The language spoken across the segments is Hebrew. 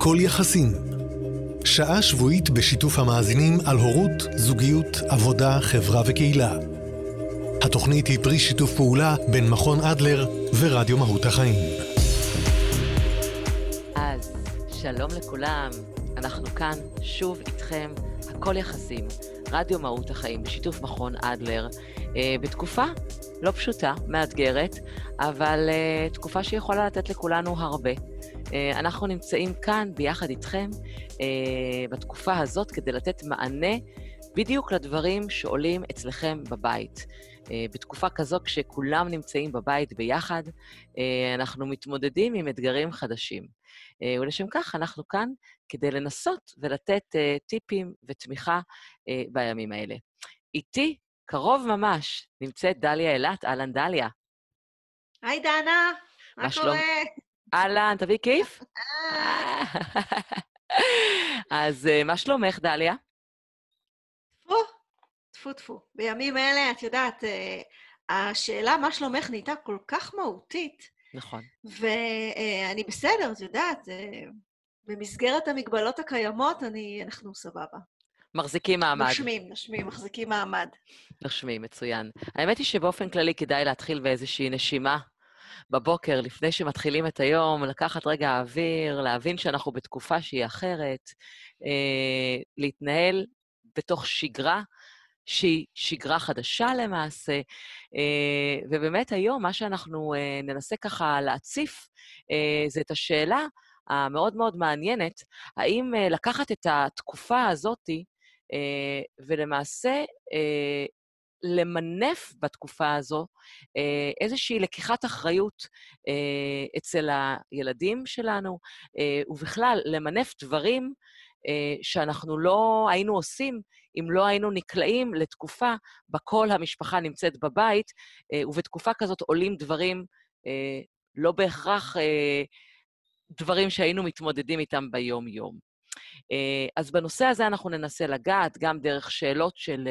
הכל יחסים. שעה שבועית בשיתוף המאזינים על הורות, זוגיות, עבודה, חברה וקהילה. התוכנית היא פרי שיתוף פעולה בין מכון אדלר ורדיו מהות החיים. אז שלום לכולם, אנחנו כאן שוב איתכם, הכל יחסים, רדיו מהות החיים בשיתוף מכון אדלר, אה, בתקופה לא פשוטה, מאתגרת, אבל אה, תקופה שיכולה לתת לכולנו הרבה. אה, אנחנו נמצאים כאן ביחד איתכם אה, בתקופה הזאת כדי לתת מענה בדיוק לדברים שעולים אצלכם בבית. אה, בתקופה כזו, כשכולם נמצאים בבית ביחד, אנחנו מתמודדים עם אתגרים חדשים. ולשם כך אנחנו כאן כדי לנסות ולתת טיפים ותמיכה בימים האלה. איתי, קרוב ממש, נמצאת דליה אילת. אהלן, דליה. היי, דנה, מה קורה? אהלן, תביאי כיף. אז אה, מה שלומך, דליה? טפו, טפו טפו. בימים אלה, את יודעת, אה, השאלה מה שלומך נהייתה כל כך מהותית. נכון. ואני בסדר, את יודעת, אה, במסגרת המגבלות הקיימות, אני, אנחנו סבבה. מחזיקים מעמד. נושמים, נושמים, מחזיקים מעמד. נושמים, מצוין. האמת היא שבאופן כללי כדאי להתחיל באיזושהי נשימה בבוקר, לפני שמתחילים את היום, לקחת רגע אוויר, להבין שאנחנו בתקופה שהיא אחרת, אה, להתנהל בתוך שגרה שהיא שגרה חדשה למעשה, אה, ובאמת היום מה שאנחנו אה, ננסה ככה להציף אה, זה את השאלה המאוד מאוד מעניינת, האם אה, לקחת את התקופה הזאתי אה, ולמעשה אה, למנף בתקופה הזו אה, איזושהי לקיחת אחריות אה, אצל הילדים שלנו, אה, ובכלל, למנף דברים שאנחנו לא היינו עושים אם לא היינו נקלעים לתקופה בה כל המשפחה נמצאת בבית, ובתקופה כזאת עולים דברים לא בהכרח דברים שהיינו מתמודדים איתם ביום-יום. אז בנושא הזה אנחנו ננסה לגעת גם דרך שאלות של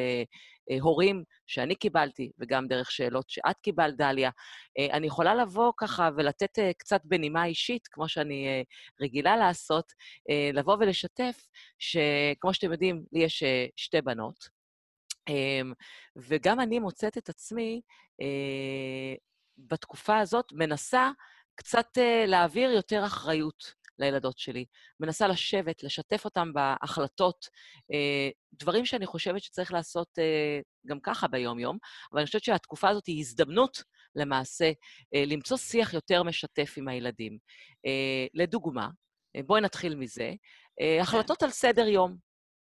הורים שאני קיבלתי, וגם דרך שאלות שאת קיבלת, דליה. אה, אני יכולה לבוא ככה ולתת אה, קצת בנימה אישית, כמו שאני רגילה לעשות, לבוא ולשתף, שכמו שאתם יודעים, לי יש שתי בנות, אמ, וגם אני מוצאת את עצמי בתקופה הזאת מנסה קצת להעביר יותר אחריות לילדות שלי. מנסה לשבת, לשתף אותם בהחלטות, אה, דברים שאני חושבת שצריך לעשות אה, גם ככה ביום-יום, אבל אני חושבת שהתקופה הזאת היא הזדמנות למעשה אה, למצוא שיח יותר משתף עם הילדים. לדוגמה, בואי נתחיל מזה, כן. החלטות על סדר-יום,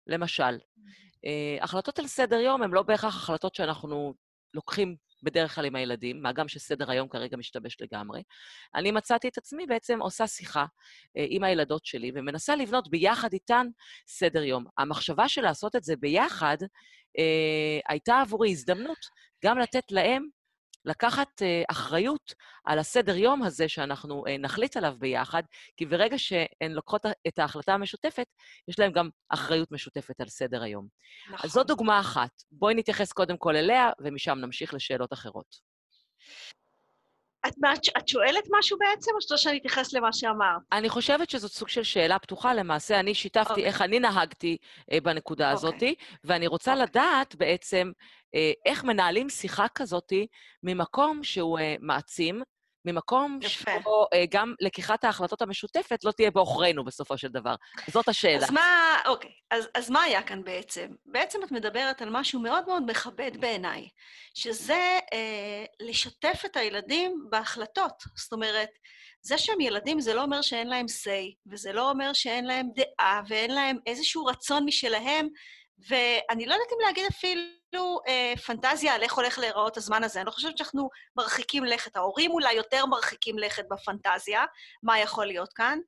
למשל. החלטות על סדר-יום הן לא בהכרח החלטות שאנחנו לוקחים בדרך כלל עם הילדים, מה גם שסדר היום כרגע משתבש לגמרי. אני מצאתי את עצמי בעצם עושה שיחה אה, עם הילדות שלי ומנסה לבנות ביחד איתן סדר יום. המחשבה של לעשות את זה ביחד אה, הייתה עבורי הזדמנות גם לתת להם לקחת uh, אחריות על הסדר-יום הזה שאנחנו uh, נחליט עליו ביחד, כי ברגע שהן לוקחות את ההחלטה המשותפת, יש להן גם אחריות משותפת על סדר-היום. נכון. אז זו דוגמה אחת. בואי נתייחס קודם כל אליה, ומשם נמשיך לשאלות אחרות. את, את שואלת משהו בעצם, או שאתה שאני אתייחס למה שאמרת? אני חושבת שזאת סוג של שאלה פתוחה. למעשה, אני שיתפתי okay. אוקיי. איך אני נהגתי אה, בנקודה okay. הזאת, ואני רוצה okay. אוקיי. לדעת בעצם אה, איך מנהלים שיחה כזאת ממקום שהוא אה, מעצים, ממקום שבו אה, גם לקיחת ההחלטות המשותפת לא תהיה בעוכרינו בסופו של דבר. זאת השאלה. אז מה, אוקיי, אז, אז מה היה כאן בעצם? בעצם את מדברת על משהו מאוד מאוד מכבד בעיניי, שזה אה, לשתף את הילדים בהחלטות. זאת אומרת, זה שהם ילדים זה לא אומר שאין להם say, וזה לא אומר שאין להם דעה, ואין להם איזשהו רצון משלהם, ואני לא יודעת אם להגיד אפילו... אה, פנטזיה על איך הולך להיראות הזמן הזה. אני לא חושבת שאנחנו מרחיקים לכת. ההורים אולי יותר מרחיקים לכת בפנטזיה, מה יכול להיות כאן.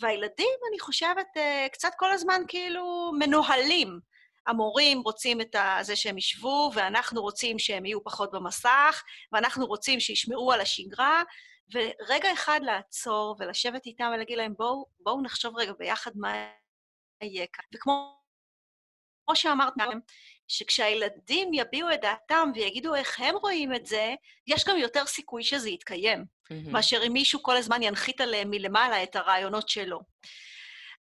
והילדים, אני חושבת, אה, קצת כל הזמן כאילו מנוהלים. המורים רוצים את זה שהם ישבו, ואנחנו רוצים שהם יהיו פחות במסך, ואנחנו רוצים שישמרו על השגרה, ורגע אחד לעצור ולשבת איתם ולהגיד להם, בואו בוא נחשוב רגע ביחד מה יהיה כאן. וכמו שאמרת, שכשהילדים יביעו את דעתם ויגידו איך הם רואים את זה, יש גם יותר סיכוי שזה יתקיים, mm-hmm. מאשר אם מישהו כל הזמן ינחית עליהם מלמעלה את הרעיונות שלו.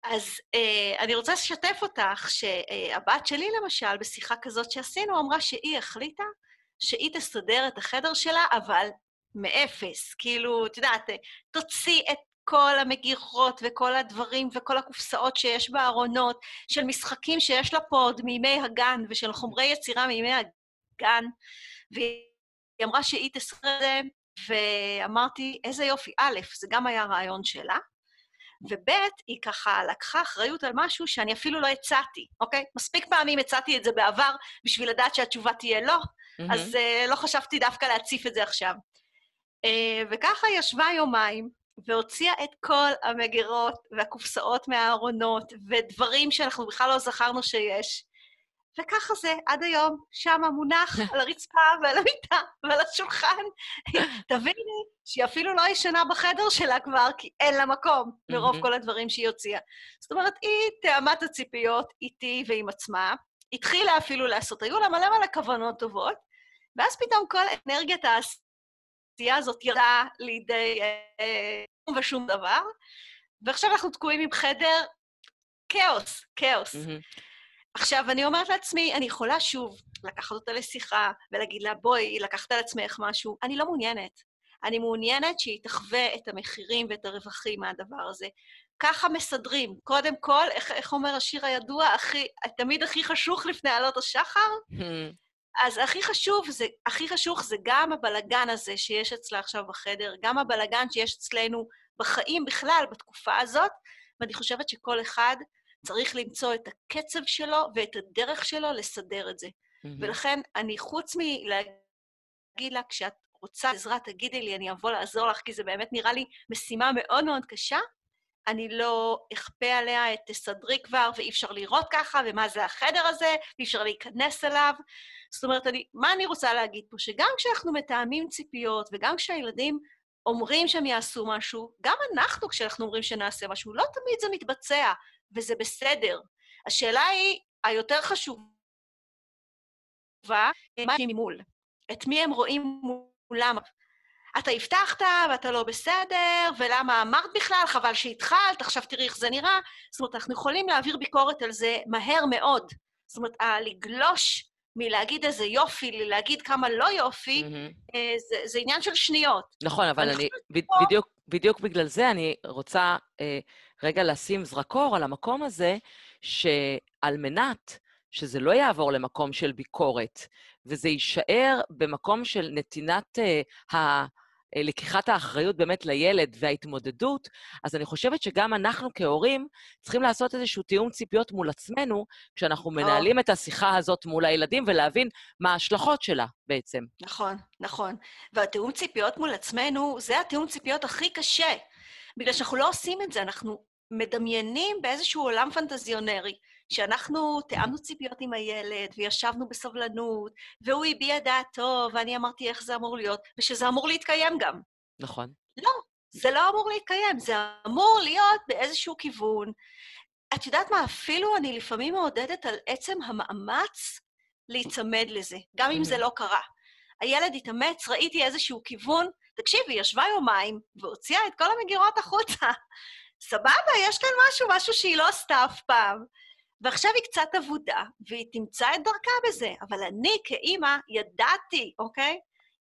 אז אה, אני רוצה לשתף אותך שהבת שלי, למשל, בשיחה כזאת שעשינו, אמרה שהיא החליטה שהיא תסדר את החדר שלה, אבל מאפס. כאילו, את יודעת, תוציא את כל המגיחות וכל הדברים וכל הקופסאות שיש בארונות, של משחקים שיש לה פה עוד מימי הגן ושל חומרי יצירה מימי הגן, והיא אמרה שהיא תסדר את זה, ואמרתי, איזה יופי. א', זה גם היה רעיון שלה, וב', היא ככה לקחה אחריות על משהו שאני אפילו לא הצעתי, אוקיי? מספיק פעמים הצעתי את זה בעבר בשביל לדעת שהתשובה תהיה לא, mm-hmm. אז uh, לא חשבתי דווקא להציף את זה עכשיו. Uh, וככה ישבה יומיים, והוציאה את כל המגירות והקופסאות מהארונות, ודברים שאנחנו בכלל לא זכרנו שיש. וככה זה עד היום, שם מונח על הרצפה ועל המיטה ועל השולחן. תביני שהיא אפילו לא ישנה בחדר שלה כבר, כי אין לה מקום מרוב כל הדברים שהיא הוציאה. זאת אומרת, היא תאמה את הציפיות איתי ועם עצמה, התחילה אפילו לעשות, היו לה מלא מלא כוונות טובות, ואז פתאום כל אנרגיית העשייה הזאת ירדה לידי אה, ושום דבר, ועכשיו אנחנו תקועים עם חדר כאוס, כאוס. Mm-hmm. עכשיו, אני אומרת לעצמי, אני יכולה שוב לקחת אותה לשיחה ולהגיד לה, בואי, לקחת על עצמך משהו. אני לא מעוניינת. אני מעוניינת שהיא תחווה את המחירים ואת הרווחים מהדבר הזה. ככה מסדרים. קודם כל, איך, איך אומר השיר הידוע, הכי, תמיד הכי חשוך לפני עלות השחר? אז הכי חשוב, זה, הכי חשוך זה גם הבלגן הזה שיש אצלה עכשיו בחדר, גם הבלגן שיש אצלנו בחיים בכלל, בתקופה הזאת, ואני חושבת שכל אחד צריך למצוא את הקצב שלו ואת הדרך שלו לסדר את זה. Mm-hmm. ולכן אני, חוץ מלהגיד לה, כשאת רוצה עזרה, תגידי לי, אני אבוא לעזור לך, כי זה באמת נראה לי משימה מאוד מאוד קשה, אני לא אכפה עליה את תסדרי כבר, ואי אפשר לראות ככה, ומה זה החדר הזה, ואי אפשר להיכנס אליו. זאת אומרת, אני, מה אני רוצה להגיד פה? שגם כשאנחנו מתאמים ציפיות, וגם כשהילדים אומרים שהם יעשו משהו, גם אנחנו, כשאנחנו אומרים שנעשה משהו, לא תמיד זה מתבצע. וזה בסדר. השאלה היא, היותר חשובה, מה הם ממול? את מי הם רואים מולם? אתה הבטחת ואתה לא בסדר, ולמה אמרת בכלל? חבל שהתחלת, עכשיו תראי איך זה נראה. זאת אומרת, אנחנו יכולים להעביר ביקורת על זה מהר מאוד. זאת אומרת, לגלוש מלהגיד איזה יופי להגיד כמה לא יופי, mm-hmm. זה, זה עניין של שניות. נכון, אבל אני, ב, בדיוק, בדיוק בגלל זה אני רוצה אה, רגע לשים זרקור על המקום הזה, שעל מנת שזה לא יעבור למקום של ביקורת, וזה יישאר במקום של נתינת uh, ה... לקיחת האחריות באמת לילד וההתמודדות, אז אני חושבת שגם אנחנו כהורים צריכים לעשות איזשהו תיאום ציפיות מול עצמנו, כשאנחנו מנהלים את השיחה הזאת מול הילדים, ולהבין מה ההשלכות שלה בעצם. נכון, נכון. והתיאום ציפיות מול עצמנו, זה התיאום ציפיות הכי קשה. בגלל שאנחנו לא עושים את זה, אנחנו מדמיינים באיזשהו עולם פנטזיונרי, שאנחנו תיאמנו ציפיות עם הילד, וישבנו בסבלנות, והוא הביע דעתו, ואני אמרתי איך זה אמור להיות, ושזה אמור להתקיים גם. נכון. לא, זה לא אמור להתקיים, זה אמור להיות באיזשהו כיוון. את יודעת מה, אפילו אני לפעמים מעודדת על עצם המאמץ להיצמד לזה, גם אם זה לא קרה. הילד התאמץ, ראיתי איזשהו כיוון, תקשיבי, ישבה יומיים והוציאה את כל המגירות החוצה. סבבה, יש כאן משהו, משהו שהיא לא עשתה אף פעם. ועכשיו היא קצת אבודה, והיא תמצא את דרכה בזה. אבל אני כאימא ידעתי, אוקיי?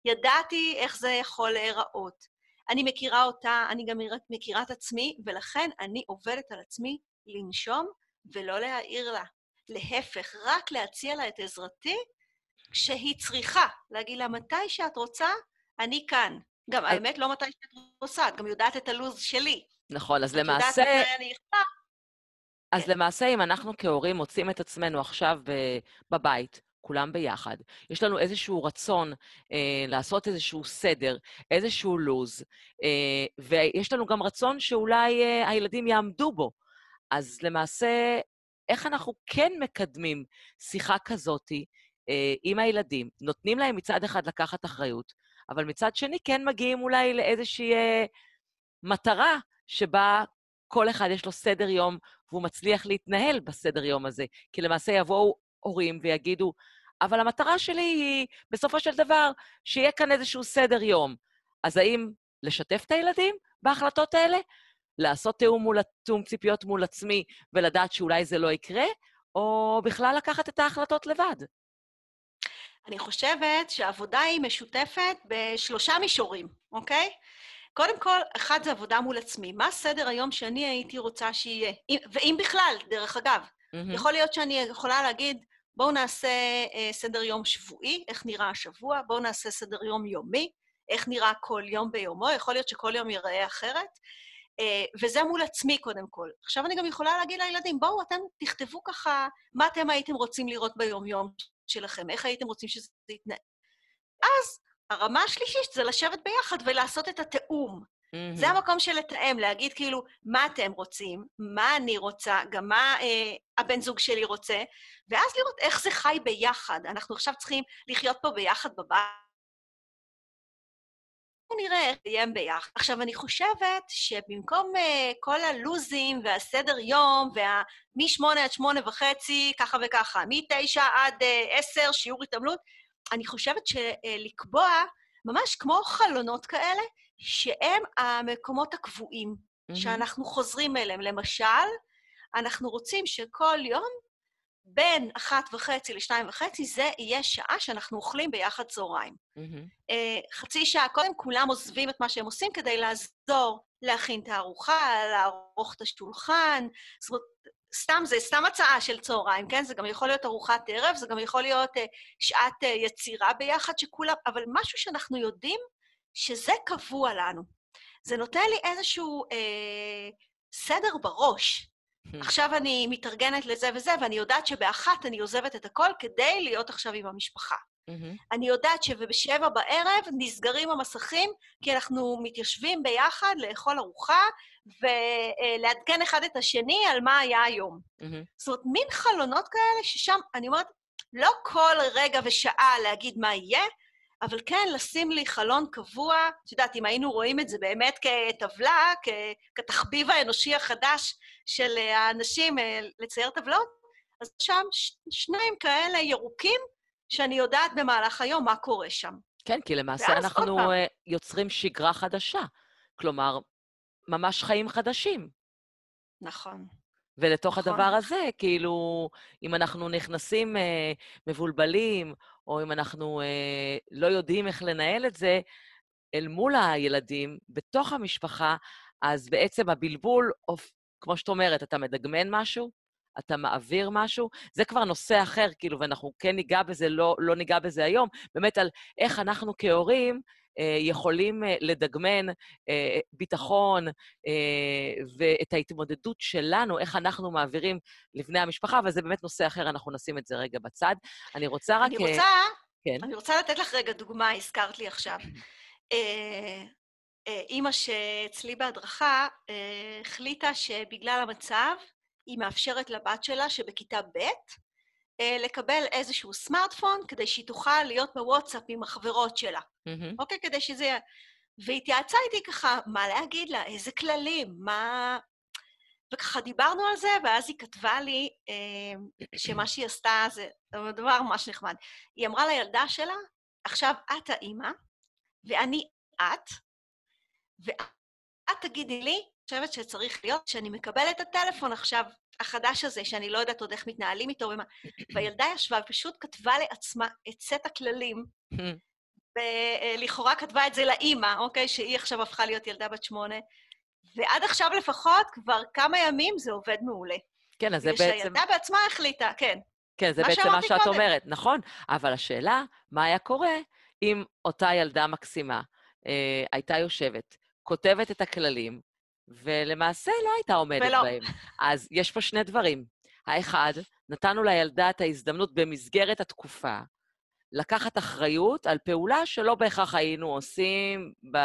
ידעתי איך זה יכול להיראות. אני מכירה אותה, אני גם מכירה את עצמי, ולכן אני עובדת על עצמי לנשום ולא להעיר לה. להפך, רק להציע לה את עזרתי כשהיא צריכה. להגיד לה, מתי שאת רוצה, אני כאן. גם, האמת, לא מתי שאת רוצה, את גם יודעת את הלו"ז שלי. נכון, אז למעשה... את יודעת מתי אני יכולה. אז כן. למעשה, אם אנחנו כהורים מוצאים את עצמנו עכשיו בבית, כולם ביחד, יש לנו איזשהו רצון אה, לעשות איזשהו סדר, איזשהו לו"ז, אה, ויש לנו גם רצון שאולי אה, הילדים יעמדו בו. אז למעשה, איך אנחנו כן מקדמים שיחה כזאתי אה, עם הילדים, נותנים להם מצד אחד לקחת אחריות, אבל מצד שני כן מגיעים אולי לאיזושהי אה, מטרה שבה כל אחד יש לו סדר יום והוא מצליח להתנהל בסדר יום הזה. כי למעשה יבואו הורים ויגידו, אבל המטרה שלי היא, בסופו של דבר, שיהיה כאן איזשהו סדר יום. אז האם לשתף את הילדים בהחלטות האלה? לעשות תיאום, מול, תיאום ציפיות מול עצמי ולדעת שאולי זה לא יקרה, או בכלל לקחת את ההחלטות לבד? אני חושבת שהעבודה היא משותפת בשלושה מישורים, אוקיי? קודם כל, אחד זה עבודה מול עצמי. מה סדר היום שאני הייתי רוצה שיהיה? ואם בכלל, דרך אגב. Mm-hmm. יכול להיות שאני יכולה להגיד, בואו נעשה אה, סדר יום שבועי, איך נראה השבוע, בואו נעשה סדר יום יומי, איך נראה כל יום ביומו, יכול להיות שכל יום ייראה אחרת. אה, וזה מול עצמי קודם כל. עכשיו אני גם יכולה להגיד לילדים, בואו, אתם תכתבו ככה מה אתם הייתם רוצים לראות ביום-יום שלכם, איך הייתם רוצים שזה יתנהל. אז הרמה השלישית זה לשבת ביחד ולעשות את התיאום. Mm-hmm. זה המקום של לתאם, להגיד כאילו, מה אתם רוצים, מה אני רוצה, גם מה אה, הבן זוג שלי רוצה, ואז לראות איך זה חי ביחד. אנחנו עכשיו צריכים לחיות פה ביחד בבית. בואו נראה איך יהיה ביחד. עכשיו, אני חושבת שבמקום uh, כל הלוזים והסדר יום, וה... מ-8 עד 8 וחצי, ככה וככה, מ-9 עד uh, 10, שיעור התעמלות, אני חושבת שלקבוע ממש כמו חלונות כאלה, שהם המקומות הקבועים, mm-hmm. שאנחנו חוזרים אליהם. למשל, אנחנו רוצים שכל יום, בין אחת וחצי לשתיים וחצי, זה יהיה שעה שאנחנו אוכלים ביחד צהריים. Mm-hmm. חצי שעה קודם כולם עוזבים את מה שהם עושים כדי לעזור להכין את הארוחה, לערוך את השולחן. זאת אומרת, סתם, זה סתם הצעה של צהריים, כן? זה גם יכול להיות ארוחת ערב, זה גם יכול להיות uh, שעת uh, יצירה ביחד, שכולם... אבל משהו שאנחנו יודעים שזה קבוע לנו. זה נותן לי איזשהו אה, סדר בראש. Hmm. עכשיו אני מתארגנת לזה וזה, ואני יודעת שבאחת אני עוזבת את הכל כדי להיות עכשיו עם המשפחה. Mm-hmm. אני יודעת שבשבע בערב נסגרים המסכים, כי אנחנו מתיישבים ביחד לאכול ארוחה ולעדכן אחד את השני על מה היה היום. Mm-hmm. זאת אומרת, מין חלונות כאלה ששם, אני אומרת, לא כל רגע ושעה להגיד מה יהיה, אבל כן, לשים לי חלון קבוע, את יודעת, אם היינו רואים את זה באמת כטבלה, כתחביב האנושי החדש של האנשים אה, לצייר טבלות, אז שם שניים כאלה ירוקים, שאני יודעת במהלך היום מה קורה שם. כן, כי למעשה אנחנו אה, יוצרים שגרה חדשה. כלומר, ממש חיים חדשים. נכון. ולתוך נכון. הדבר הזה, כאילו, אם אנחנו נכנסים אה, מבולבלים, או אם אנחנו אה, לא יודעים איך לנהל את זה אל מול הילדים, בתוך המשפחה, אז בעצם הבלבול, כמו שאת אומרת, אתה מדגמן משהו, אתה מעביר משהו, זה כבר נושא אחר, כאילו, ואנחנו כן ניגע בזה, לא, לא ניגע בזה היום, באמת על איך אנחנו כהורים אה, יכולים אה, לדגמן אה, ביטחון ואת ההתמודדות שלנו, איך אנחנו מעבירים לבני המשפחה, אבל זה באמת נושא אחר, אנחנו נשים את זה רגע בצד. אני רוצה רק... אני רוצה, כן. אני רוצה לתת לך רגע דוגמה, הזכרת לי עכשיו. אימא שאצלי בהדרכה החליטה שבגלל המצב, היא מאפשרת לבת שלה שבכיתה ב' אה, לקבל איזשהו סמארטפון כדי שהיא תוכל להיות בוואטסאפ עם החברות שלה. Mm-hmm. אוקיי? כדי שזה יהיה... והתייעצה איתי ככה, מה להגיד לה, איזה כללים, מה... וככה דיברנו על זה, ואז היא כתבה לי אה, שמה שהיא עשתה זה דבר ממש נחמד. היא אמרה לילדה שלה, עכשיו את האימא, ואני את, ואת תגידי לי, חושבת שצריך להיות שאני מקבלת את הטלפון עכשיו החדש הזה, שאני לא יודעת עוד איך מתנהלים איתו ומה. והילדה ישבה ופשוט כתבה לעצמה את סט הכללים, ולכאורה כתבה את זה לאימא, אוקיי? שהיא עכשיו הפכה להיות ילדה בת שמונה, ועד עכשיו לפחות, כבר כמה ימים זה עובד מעולה. כן, אז זה בעצם... ושהילדה בעצמה החליטה, כן. כן, זה בעצם מה שאת קודם. אומרת, נכון. אבל השאלה, מה היה קורה אם אותה ילדה מקסימה אה, הייתה יושבת, כותבת את הכללים, ולמעשה לא הייתה עומדת ולא. בהם. אז יש פה שני דברים. האחד, נתנו לילדה את ההזדמנות במסגרת התקופה לקחת אחריות על פעולה שלא בהכרח היינו עושים ב,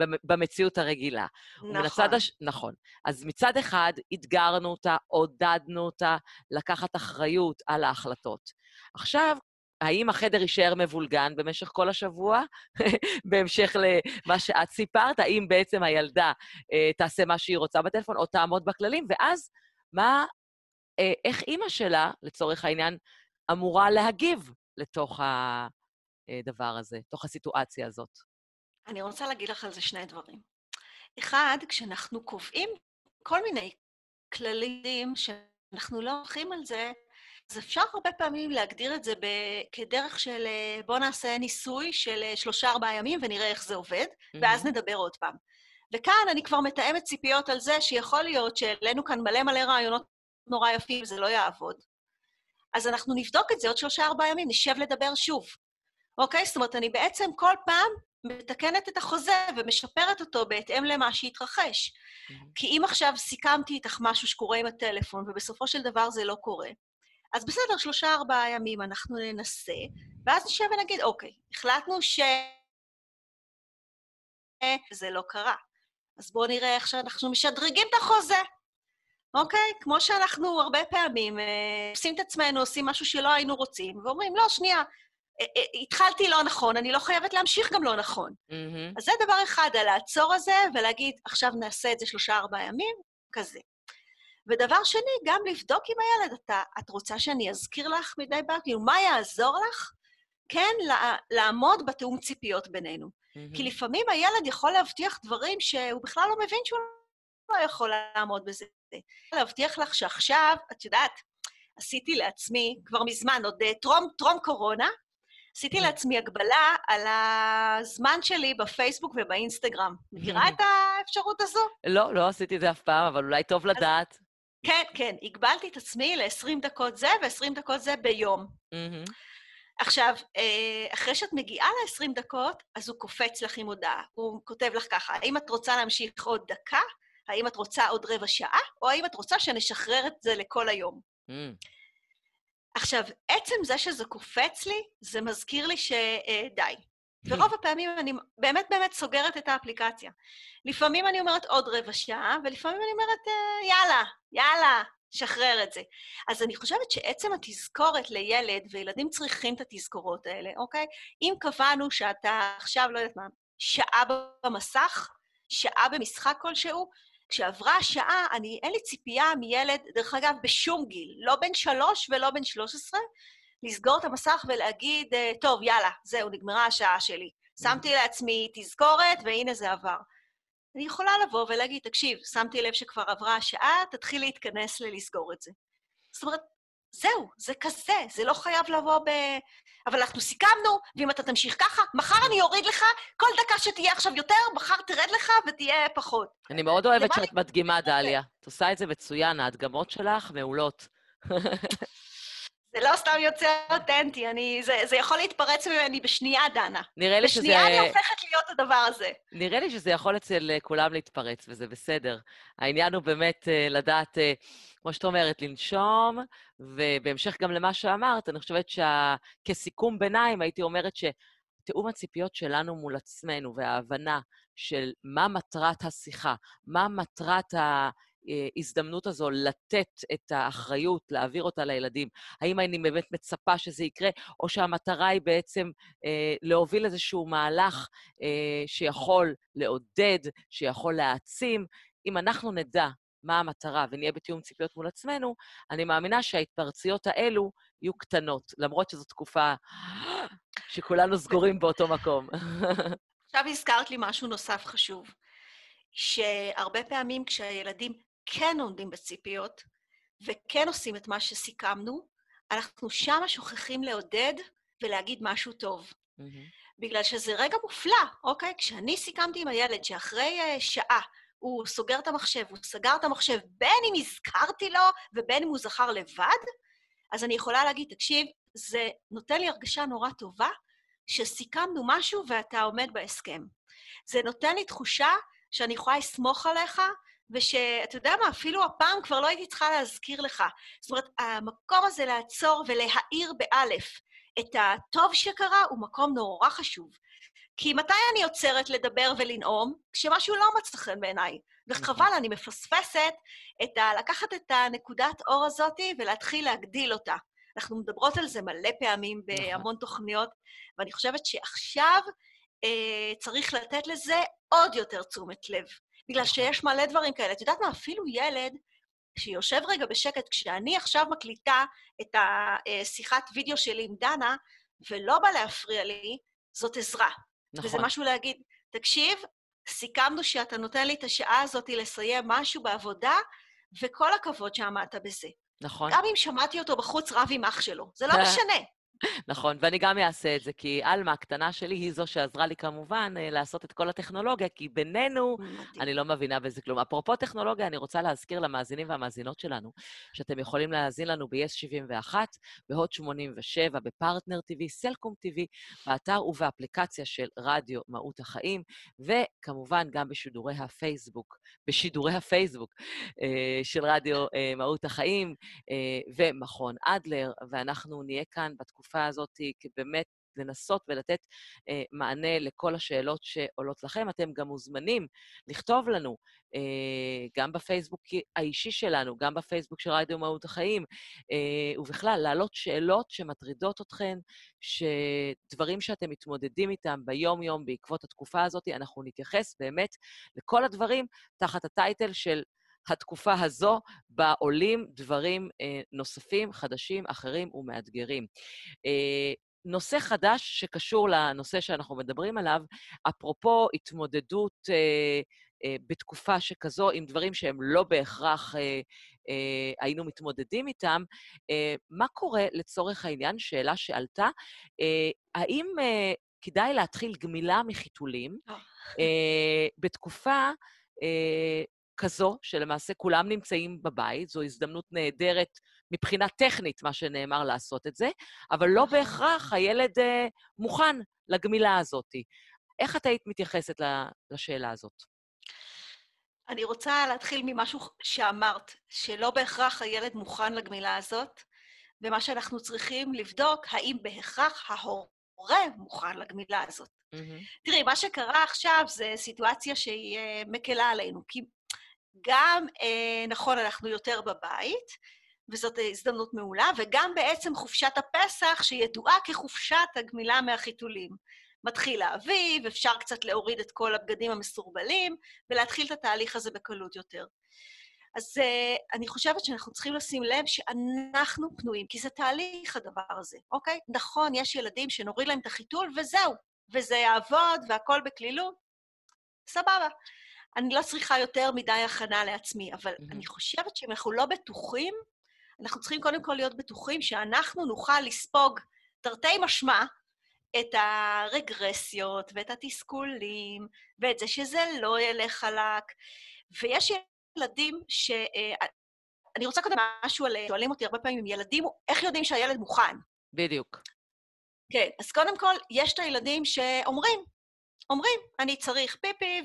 ב, במציאות הרגילה. נכון. הש... נכון. אז מצד אחד, אתגרנו אותה, עודדנו אותה לקחת אחריות על ההחלטות. עכשיו, האם החדר יישאר מבולגן במשך כל השבוע, בהמשך למה שאת סיפרת? האם בעצם הילדה אה, תעשה מה שהיא רוצה בטלפון או תעמוד בכללים? ואז מה, אה, איך אימא שלה, לצורך העניין, אמורה להגיב לתוך הדבר הזה, לתוך הסיטואציה הזאת? אני רוצה להגיד לך על זה שני דברים. אחד, כשאנחנו קובעים כל מיני כללים שאנחנו לא הולכים על זה, אז אפשר הרבה פעמים להגדיר את זה כדרך של בוא נעשה ניסוי של שלושה-ארבעה ימים ונראה איך זה עובד, mm-hmm. ואז נדבר עוד פעם. וכאן אני כבר מתאמת ציפיות על זה שיכול להיות שהעלינו כאן מלא מלא רעיונות נורא יפים וזה לא יעבוד. אז אנחנו נבדוק את זה עוד שלושה-ארבעה ימים, נשב לדבר שוב. אוקיי? זאת אומרת, אני בעצם כל פעם מתקנת את החוזה ומשפרת אותו בהתאם למה שהתרחש. Mm-hmm. כי אם עכשיו סיכמתי איתך משהו שקורה עם הטלפון, ובסופו של דבר זה לא קורה, אז בסדר, שלושה-ארבעה ימים אנחנו ננסה, ואז נשב ונגיד, אוקיי, החלטנו ש... זה לא קרה. אז בואו נראה איך שאנחנו משדרגים את החוזה. אוקיי? כמו שאנחנו הרבה פעמים אה, עושים את עצמנו, עושים משהו שלא היינו רוצים, ואומרים, לא, שנייה, אה, אה, התחלתי לא נכון, אני לא חייבת להמשיך גם לא נכון. Mm-hmm. אז זה דבר אחד, על לעצור הזה ולהגיד, עכשיו נעשה את זה שלושה-ארבעה ימים, כזה. ודבר שני, גם לבדוק עם הילד, אתה, את רוצה שאני אזכיר לך מדי פעם? כאילו, מה יעזור לך? כן, לעמוד בתיאום ציפיות בינינו. Mm-hmm. כי לפעמים הילד יכול להבטיח דברים שהוא בכלל לא מבין שהוא לא יכול לעמוד בזה. להבטיח לך שעכשיו, את יודעת, עשיתי לעצמי, כבר מזמן, עוד אה, טרום, טרום קורונה, עשיתי לעצמי הגבלה על הזמן שלי בפייסבוק ובאינסטגרם. מכירה את האפשרות הזו? לא, לא עשיתי את זה אף פעם, אבל אולי טוב לדעת. כן, כן, הגבלתי את עצמי ל-20 דקות זה ו-20 דקות זה ביום. עכשיו, אה, אחרי שאת מגיעה ל-20 דקות, אז הוא קופץ לך עם הודעה. הוא כותב לך ככה, האם את רוצה להמשיך עוד דקה? האם את רוצה עוד רבע שעה? או האם את רוצה שנשחרר את זה לכל היום? Mm. עכשיו, עצם זה שזה קופץ לי, זה מזכיר לי שדי. ורוב הפעמים אני באמת באמת סוגרת את האפליקציה. לפעמים אני אומרת עוד רבע שעה, ולפעמים אני אומרת, אה, יאללה, יאללה, שחרר את זה. אז אני חושבת שעצם התזכורת לילד, וילדים צריכים את התזכורות האלה, אוקיי? אם קבענו שאתה עכשיו, לא יודעת מה, שעה במסך, שעה במשחק כלשהו, כשעברה השעה, אני, אין לי ציפייה מילד, דרך אגב, בשום גיל, לא בן שלוש ולא בן שלוש עשרה, לסגור את המסך ולהגיד, אה, טוב, יאללה, זהו, נגמרה השעה שלי. שמתי לעצמי תזכורת, והנה זה עבר. אני יכולה לבוא ולהגיד, תקשיב, שמתי לב שכבר עברה השעה, תתחיל להתכנס ללסגור את זה. זאת אומרת, זהו, זה כזה, זה לא חייב לבוא ב... אבל אנחנו סיכמנו, ואם אתה תמשיך ככה, מחר אני אוריד לך, כל דקה שתהיה עכשיו יותר, מחר תרד לך ותהיה פחות. אני מאוד אוהבת שאת מדגימה, דליה. את עושה את זה מצוין, ההדגמות שלך מעולות. זה לא סתם יוצא אותנטי, אני, זה, זה יכול להתפרץ ממני בשנייה, דנה. נראה לי בשנייה שזה... בשנייה אני הופכת להיות הדבר הזה. נראה לי שזה יכול אצל אה, כולם להתפרץ, וזה בסדר. העניין הוא באמת אה, לדעת, אה, כמו שאת אומרת, לנשום, ובהמשך גם למה שאמרת, אני חושבת שכסיכום ביניים, הייתי אומרת שתיאום הציפיות שלנו מול עצמנו וההבנה של מה מטרת השיחה, מה מטרת ה... ההזדמנות הזו לתת את האחריות, להעביר אותה לילדים? האם אני באמת מצפה שזה יקרה, או שהמטרה היא בעצם אה, להוביל איזשהו מהלך אה, שיכול לעודד, שיכול להעצים? אם אנחנו נדע מה המטרה ונהיה בתיאום ציפיות מול עצמנו, אני מאמינה שההתפרצויות האלו יהיו קטנות, למרות שזו תקופה שכולנו סגורים באותו מקום. עכשיו הזכרת לי משהו נוסף חשוב, שהרבה פעמים כשהילדים כן עומדים בציפיות וכן עושים את מה שסיכמנו, אנחנו שמה שוכחים לעודד ולהגיד משהו טוב. Mm-hmm. בגלל שזה רגע מופלא, אוקיי? כשאני סיכמתי עם הילד שאחרי uh, שעה הוא סוגר את המחשב, הוא סגר את המחשב, בין אם הזכרתי לו ובין אם הוא זכר לבד, אז אני יכולה להגיד, תקשיב, זה נותן לי הרגשה נורא טובה שסיכמנו משהו ואתה עומד בהסכם. זה נותן לי תחושה שאני יכולה לסמוך עליך ושאתה יודע מה, אפילו הפעם כבר לא הייתי צריכה להזכיר לך. זאת אומרת, המקום הזה לעצור ולהאיר באלף את הטוב שקרה הוא מקום נורא חשוב. כי מתי אני עוצרת לדבר ולנאום? כשמשהו לא מצא חן בעיניי. וחבל, נכון. אני מפספסת את ה... לקחת את הנקודת אור הזאת ולהתחיל להגדיל אותה. אנחנו מדברות על זה מלא פעמים נכון. בהמון תוכניות, ואני חושבת שעכשיו אה, צריך לתת לזה עוד יותר תשומת לב. בגלל שיש מלא דברים כאלה. את יודעת מה? אפילו ילד שיושב רגע בשקט, כשאני עכשיו מקליטה את השיחת וידאו שלי עם דנה, ולא בא להפריע לי, זאת עזרה. נכון. וזה משהו להגיד, תקשיב, סיכמנו שאתה נותן לי את השעה הזאת לסיים משהו בעבודה, וכל הכבוד שעמדת בזה. נכון. גם אם שמעתי אותו בחוץ רב עם אח שלו, זה לא משנה. נכון, ואני גם אעשה את זה, כי עלמה הקטנה שלי היא זו שעזרה לי כמובן אה, לעשות את כל הטכנולוגיה, כי בינינו. אני לא מבינה בזה כלום. אפרופו טכנולוגיה, אני רוצה להזכיר למאזינים והמאזינות שלנו, שאתם יכולים להאזין לנו ב-yes71, בהוט 87, בפרטנר TV, סלקום TV, באתר ובאפליקציה של רדיו מהות החיים, וכמובן גם בשידורי הפייסבוק, בשידורי הפייסבוק אה, של רדיו אה, מהות החיים ומכון אדלר, ואנחנו נהיה כאן בתקופה... בתקופה הזאת באמת לנסות ולתת אה, מענה לכל השאלות שעולות לכם. אתם גם מוזמנים לכתוב לנו, אה, גם בפייסבוק האישי שלנו, גם בפייסבוק של רדיו מהות החיים, אה, ובכלל, להעלות שאלות שמטרידות אתכם, שדברים שאתם מתמודדים איתם ביום-יום בעקבות התקופה הזאת, אנחנו נתייחס באמת לכל הדברים תחת הטייטל של התקופה הזו, בה עולים דברים אה, נוספים, חדשים, אחרים ומאתגרים. אה, נושא חדש שקשור לנושא שאנחנו מדברים עליו, אפרופו התמודדות אה, אה, בתקופה שכזו עם דברים שהם לא בהכרח אה, אה, היינו מתמודדים איתם, אה, מה קורה לצורך העניין? שאלה שעלתה, אה, האם אה, כדאי להתחיל גמילה מחיתולים אה, אה בתקופה אה, כזו, שלמעשה כולם נמצאים בבית, זו הזדמנות נהדרת מבחינה טכנית, מה שנאמר, לעשות את זה, אבל לא נכון. בהכרח הילד אה, מוכן לגמילה הזאת. איך את היית מתייחסת לשאלה הזאת? אני רוצה להתחיל ממשהו שאמרת, שלא בהכרח הילד מוכן לגמילה הזאת, ומה שאנחנו צריכים לבדוק, האם בהכרח ההורה מוכן לגמילה הזאת. Mm-hmm. תראי, מה שקרה עכשיו זה סיטואציה שהיא uh, מקלה עלינו, כי גם, אה, נכון, אנחנו יותר בבית, וזאת הזדמנות מעולה, וגם בעצם חופשת הפסח, שידועה כחופשת הגמילה מהחיתולים. מתחיל האביב, אפשר קצת להוריד את כל הבגדים המסורבלים, ולהתחיל את התהליך הזה בקלות יותר. אז uh, אני חושבת שאנחנו צריכים לשים לב שאנחנו פנויים, כי זה תהליך הדבר הזה, אוקיי? נכון, יש ילדים שנוריד להם את החיתול וזהו, וזה יעבוד והכול בקלילות, סבבה. אני לא צריכה יותר מדי הכנה לעצמי, אבל mm-hmm. אני חושבת שאם אנחנו לא בטוחים, אנחנו צריכים קודם כל להיות בטוחים שאנחנו נוכל לספוג, תרתי משמע, את הרגרסיות ואת התסכולים, ואת זה שזה לא ילך חלק. ויש ילדים ש... אה, אני רוצה קודם משהו על... שואלים אותי הרבה פעמים ילדים, איך יודעים שהילד מוכן? בדיוק. כן, אז קודם כל, יש את הילדים שאומרים, אומרים, אני צריך פיפי,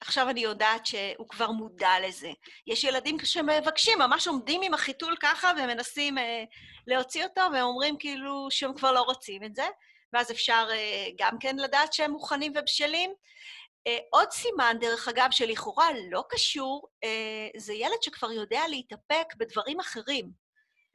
ועכשיו אה, אני יודעת שהוא כבר מודע לזה. יש ילדים שמבקשים, ממש עומדים עם החיתול ככה ומנסים אה, להוציא אותו, והם אומרים כאילו שהם כבר לא רוצים את זה, ואז אפשר אה, גם כן לדעת שהם מוכנים ובשלים. עוד סימן, דרך אגב, שלכאורה לא קשור, זה ילד שכבר יודע להתאפק בדברים אחרים.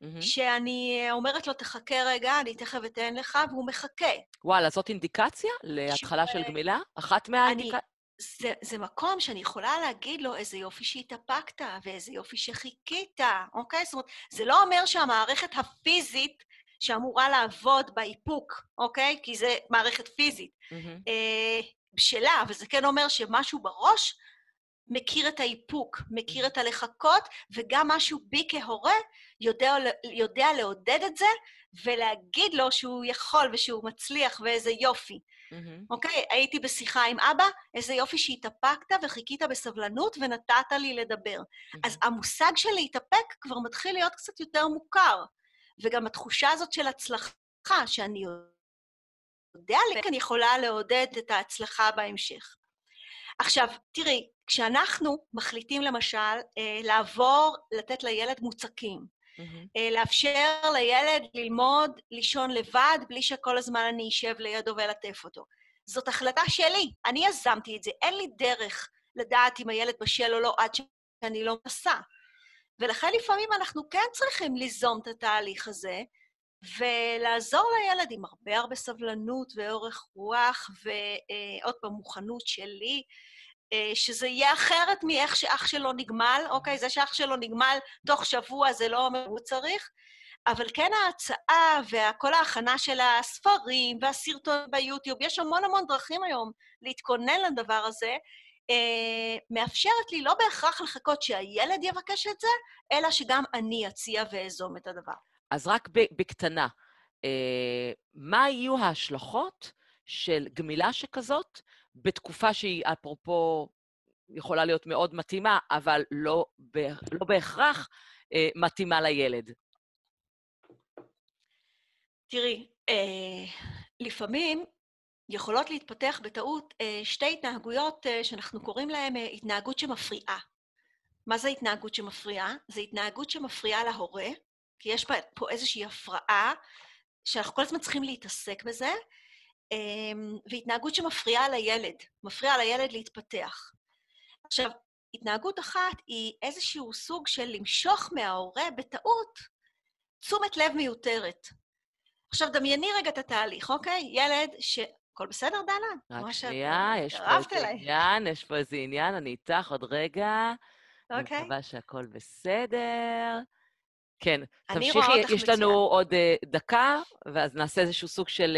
Mm-hmm. שאני אומרת לו, תחכה רגע, אני תכף אתן לך, והוא מחכה. וואלה, זאת אינדיקציה להתחלה של גמילה? אחת מהאינדיקציות? זה, זה מקום שאני יכולה להגיד לו, איזה יופי שהתאפקת, ואיזה יופי שחיכית, אוקיי? זאת אומרת, זה לא אומר שהמערכת הפיזית שאמורה לעבוד באיפוק, אוקיי? כי זה מערכת פיזית, mm-hmm. אה, בשלה, אבל זה כן אומר שמשהו בראש מכיר את האיפוק, מכיר את הלחכות, וגם משהו בי כהורה יודע, יודע לעודד את זה ולהגיד לו שהוא יכול ושהוא מצליח ואיזה יופי. Mm-hmm. אוקיי? הייתי בשיחה עם אבא, איזה יופי שהתאפקת וחיכית בסבלנות ונתת לי לדבר. Mm-hmm. אז המושג של להתאפק כבר מתחיל להיות קצת יותר מוכר, וגם התחושה הזאת של הצלחה, שאני יודע, אני יכולה לעודד את ההצלחה בהמשך. עכשיו, תראי, כשאנחנו מחליטים למשל אה, לעבור, לתת לילד מוצקים, mm-hmm. לאפשר לילד ללמוד לישון לבד בלי שכל הזמן אני אשב לידו ואלטף אותו. זאת החלטה שלי, אני יזמתי את זה, אין לי דרך לדעת אם הילד בשל או לא עד שאני לא מנסה. ולכן לפעמים אנחנו כן צריכים ליזום את התהליך הזה, ולעזור לילד עם הרבה הרבה סבלנות ואורך רוח, ועוד פעם, מוכנות שלי, אה, שזה יהיה אחרת מאיך שאח שלו נגמל, אוקיי? זה שאח שלו נגמל תוך שבוע זה לא אומר הוא צריך, אבל כן ההצעה וכל ההכנה של הספרים והסרטון ביוטיוב, יש המון המון דרכים היום להתכונן לדבר הזה, אה, מאפשרת לי לא בהכרח לחכות שהילד יבקש את זה, אלא שגם אני אציע ואזום את הדבר. אז רק בקטנה, אה, מה יהיו ההשלכות של גמילה שכזאת בתקופה שהיא, אפרופו, יכולה להיות מאוד מתאימה, אבל לא, לא בהכרח אה, מתאימה לילד? תראי, אה, לפעמים יכולות להתפתח בטעות אה, שתי התנהגויות אה, שאנחנו קוראים להן אה, התנהגות שמפריעה. מה זה התנהגות שמפריעה? זה התנהגות שמפריעה להורה, כי יש פה איזושהי הפרעה שאנחנו כל הזמן צריכים להתעסק בזה, והתנהגות שמפריעה לילד, מפריעה לילד להתפתח. עכשיו, התנהגות אחת היא איזשהו סוג של למשוך מההורה בטעות תשומת לב מיותרת. עכשיו, דמייני רגע את התהליך, אוקיי? ילד ש... הכל בסדר, דנה? רק שנייה, יש פה איזה עניין, יש פה איזה עניין, אני איתך עוד רגע. אוקיי. אני מקווה שהכל בסדר. כן, תמשיכי, יש לנו עוד uh, דקה, ואז נעשה איזשהו סוג של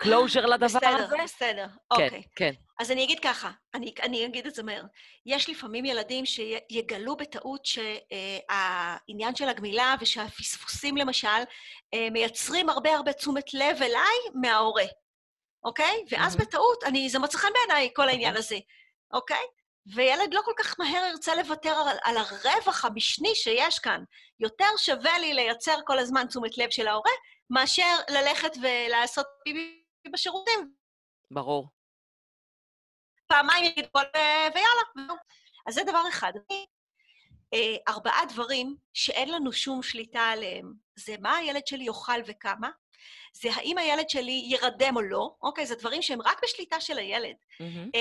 closure לדבר בסדר, הזה. בסדר, בסדר, כן, אוקיי. כן. אז אני אגיד ככה, אני, אני אגיד את זה מהר. יש לפעמים ילדים שיגלו בטעות שהעניין של הגמילה ושהפספוסים, למשל, אה, מייצרים הרבה הרבה תשומת לב אליי מההורה, אוקיי? ואז mm-hmm. בטעות, אני, זה מוצא חן בעיניי, כל העניין. הזה, אוקיי? וילד לא כל כך מהר ירצה לוותר על, על הרווח המשני שיש כאן. יותר שווה לי לייצר כל הזמן תשומת לב של ההורה, מאשר ללכת ולעשות פיפי בשירותים. ברור. פעמיים יגיד כל... ויאללה, אז זה דבר אחד. אה, ארבעה דברים שאין לנו שום שליטה עליהם, זה מה הילד שלי יאכל וכמה, זה האם הילד שלי ירדם או לא, אוקיי? זה דברים שהם רק בשליטה של הילד. Mm-hmm.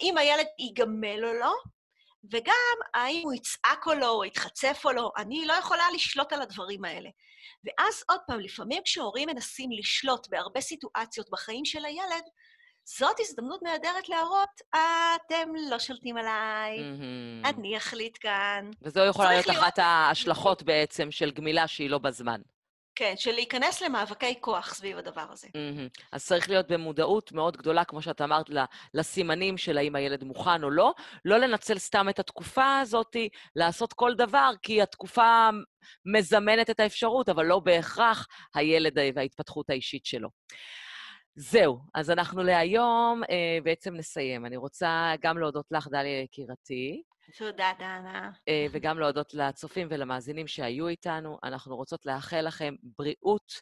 האם הילד ייגמל או לא, וגם האם הוא יצעק או לא, או יתחצף או לא. אני לא יכולה לשלוט על הדברים האלה. ואז עוד פעם, לפעמים כשהורים מנסים לשלוט בהרבה סיטואציות בחיים של הילד, זאת הזדמנות נהדרת להראות, אתם לא שולטים עליי, mm-hmm. אני אחליט כאן. וזו יכולה להיות אחת ההשלכות בעצם של גמילה שהיא לא בזמן. כן, של להיכנס למאבקי כוח סביב הדבר הזה. Mm-hmm. אז צריך להיות במודעות מאוד גדולה, כמו שאת אמרת, לסימנים של האם הילד מוכן או לא. לא לנצל סתם את התקופה הזאת, לעשות כל דבר, כי התקופה מזמנת את האפשרות, אבל לא בהכרח הילד וההתפתחות האישית שלו. זהו, אז אנחנו להיום אה, בעצם נסיים. אני רוצה גם להודות לך, דליה יקירתי. תודה, דנה. אה, וגם להודות לצופים ולמאזינים שהיו איתנו. אנחנו רוצות לאחל לכם בריאות,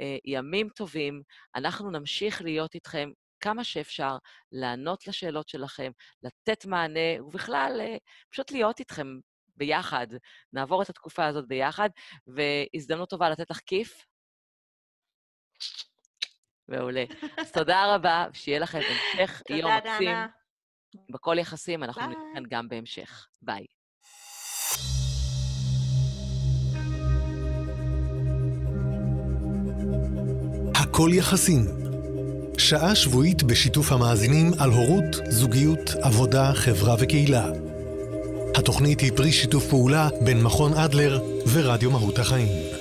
אה, ימים טובים. אנחנו נמשיך להיות איתכם כמה שאפשר, לענות לשאלות שלכם, לתת מענה, ובכלל, אה, פשוט להיות איתכם ביחד. נעבור את התקופה הזאת ביחד, והזדמנות טובה לתת לך כיף. מעולה. אז תודה רבה, שיהיה לכם המשך יום מקסים. תודה, דנה. בכל יחסים, אנחנו נראה כאן גם בהמשך. ביי. הכל יחסים. שעה שבועית בשיתוף המאזינים על הורות, זוגיות, עבודה, חברה וקהילה. התוכנית היא פרי שיתוף פעולה בין מכון אדלר ורדיו מהות החיים.